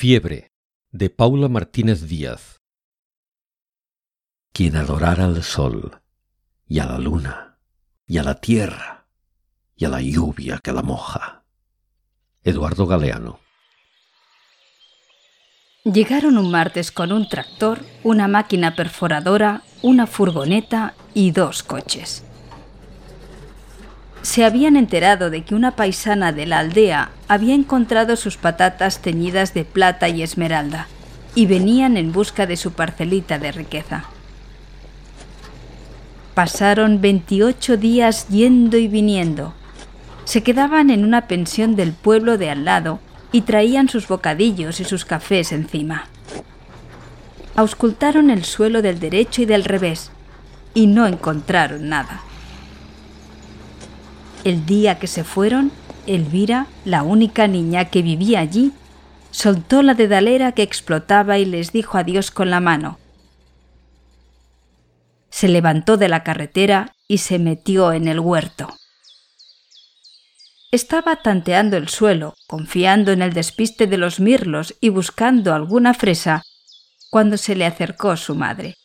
Fiebre, de Paula Martínez Díaz. Quien adorara al sol, y a la luna, y a la tierra, y a la lluvia que la moja. Eduardo Galeano. Llegaron un martes con un tractor, una máquina perforadora, una furgoneta y dos coches. Se habían enterado de que una paisana de la aldea había encontrado sus patatas teñidas de plata y esmeralda y venían en busca de su parcelita de riqueza. Pasaron 28 días yendo y viniendo. Se quedaban en una pensión del pueblo de al lado y traían sus bocadillos y sus cafés encima. Auscultaron el suelo del derecho y del revés y no encontraron nada. El día que se fueron, Elvira, la única niña que vivía allí, soltó la dedalera que explotaba y les dijo adiós con la mano. Se levantó de la carretera y se metió en el huerto. Estaba tanteando el suelo, confiando en el despiste de los mirlos y buscando alguna fresa, cuando se le acercó su madre.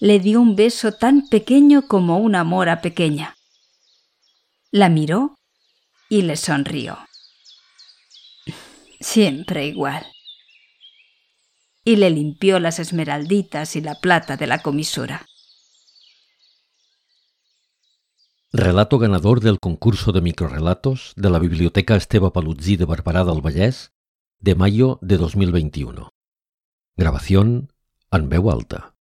Le dio un beso tan pequeño como una mora pequeña. La miró y le sonrió. Siempre igual. Y le limpió las esmeralditas y la plata de la comisura. Relato ganador del concurso de microrelatos de la Biblioteca Esteba Palutzí de Barberà del Vallès de mayo de 2021. Grabación en veu alta.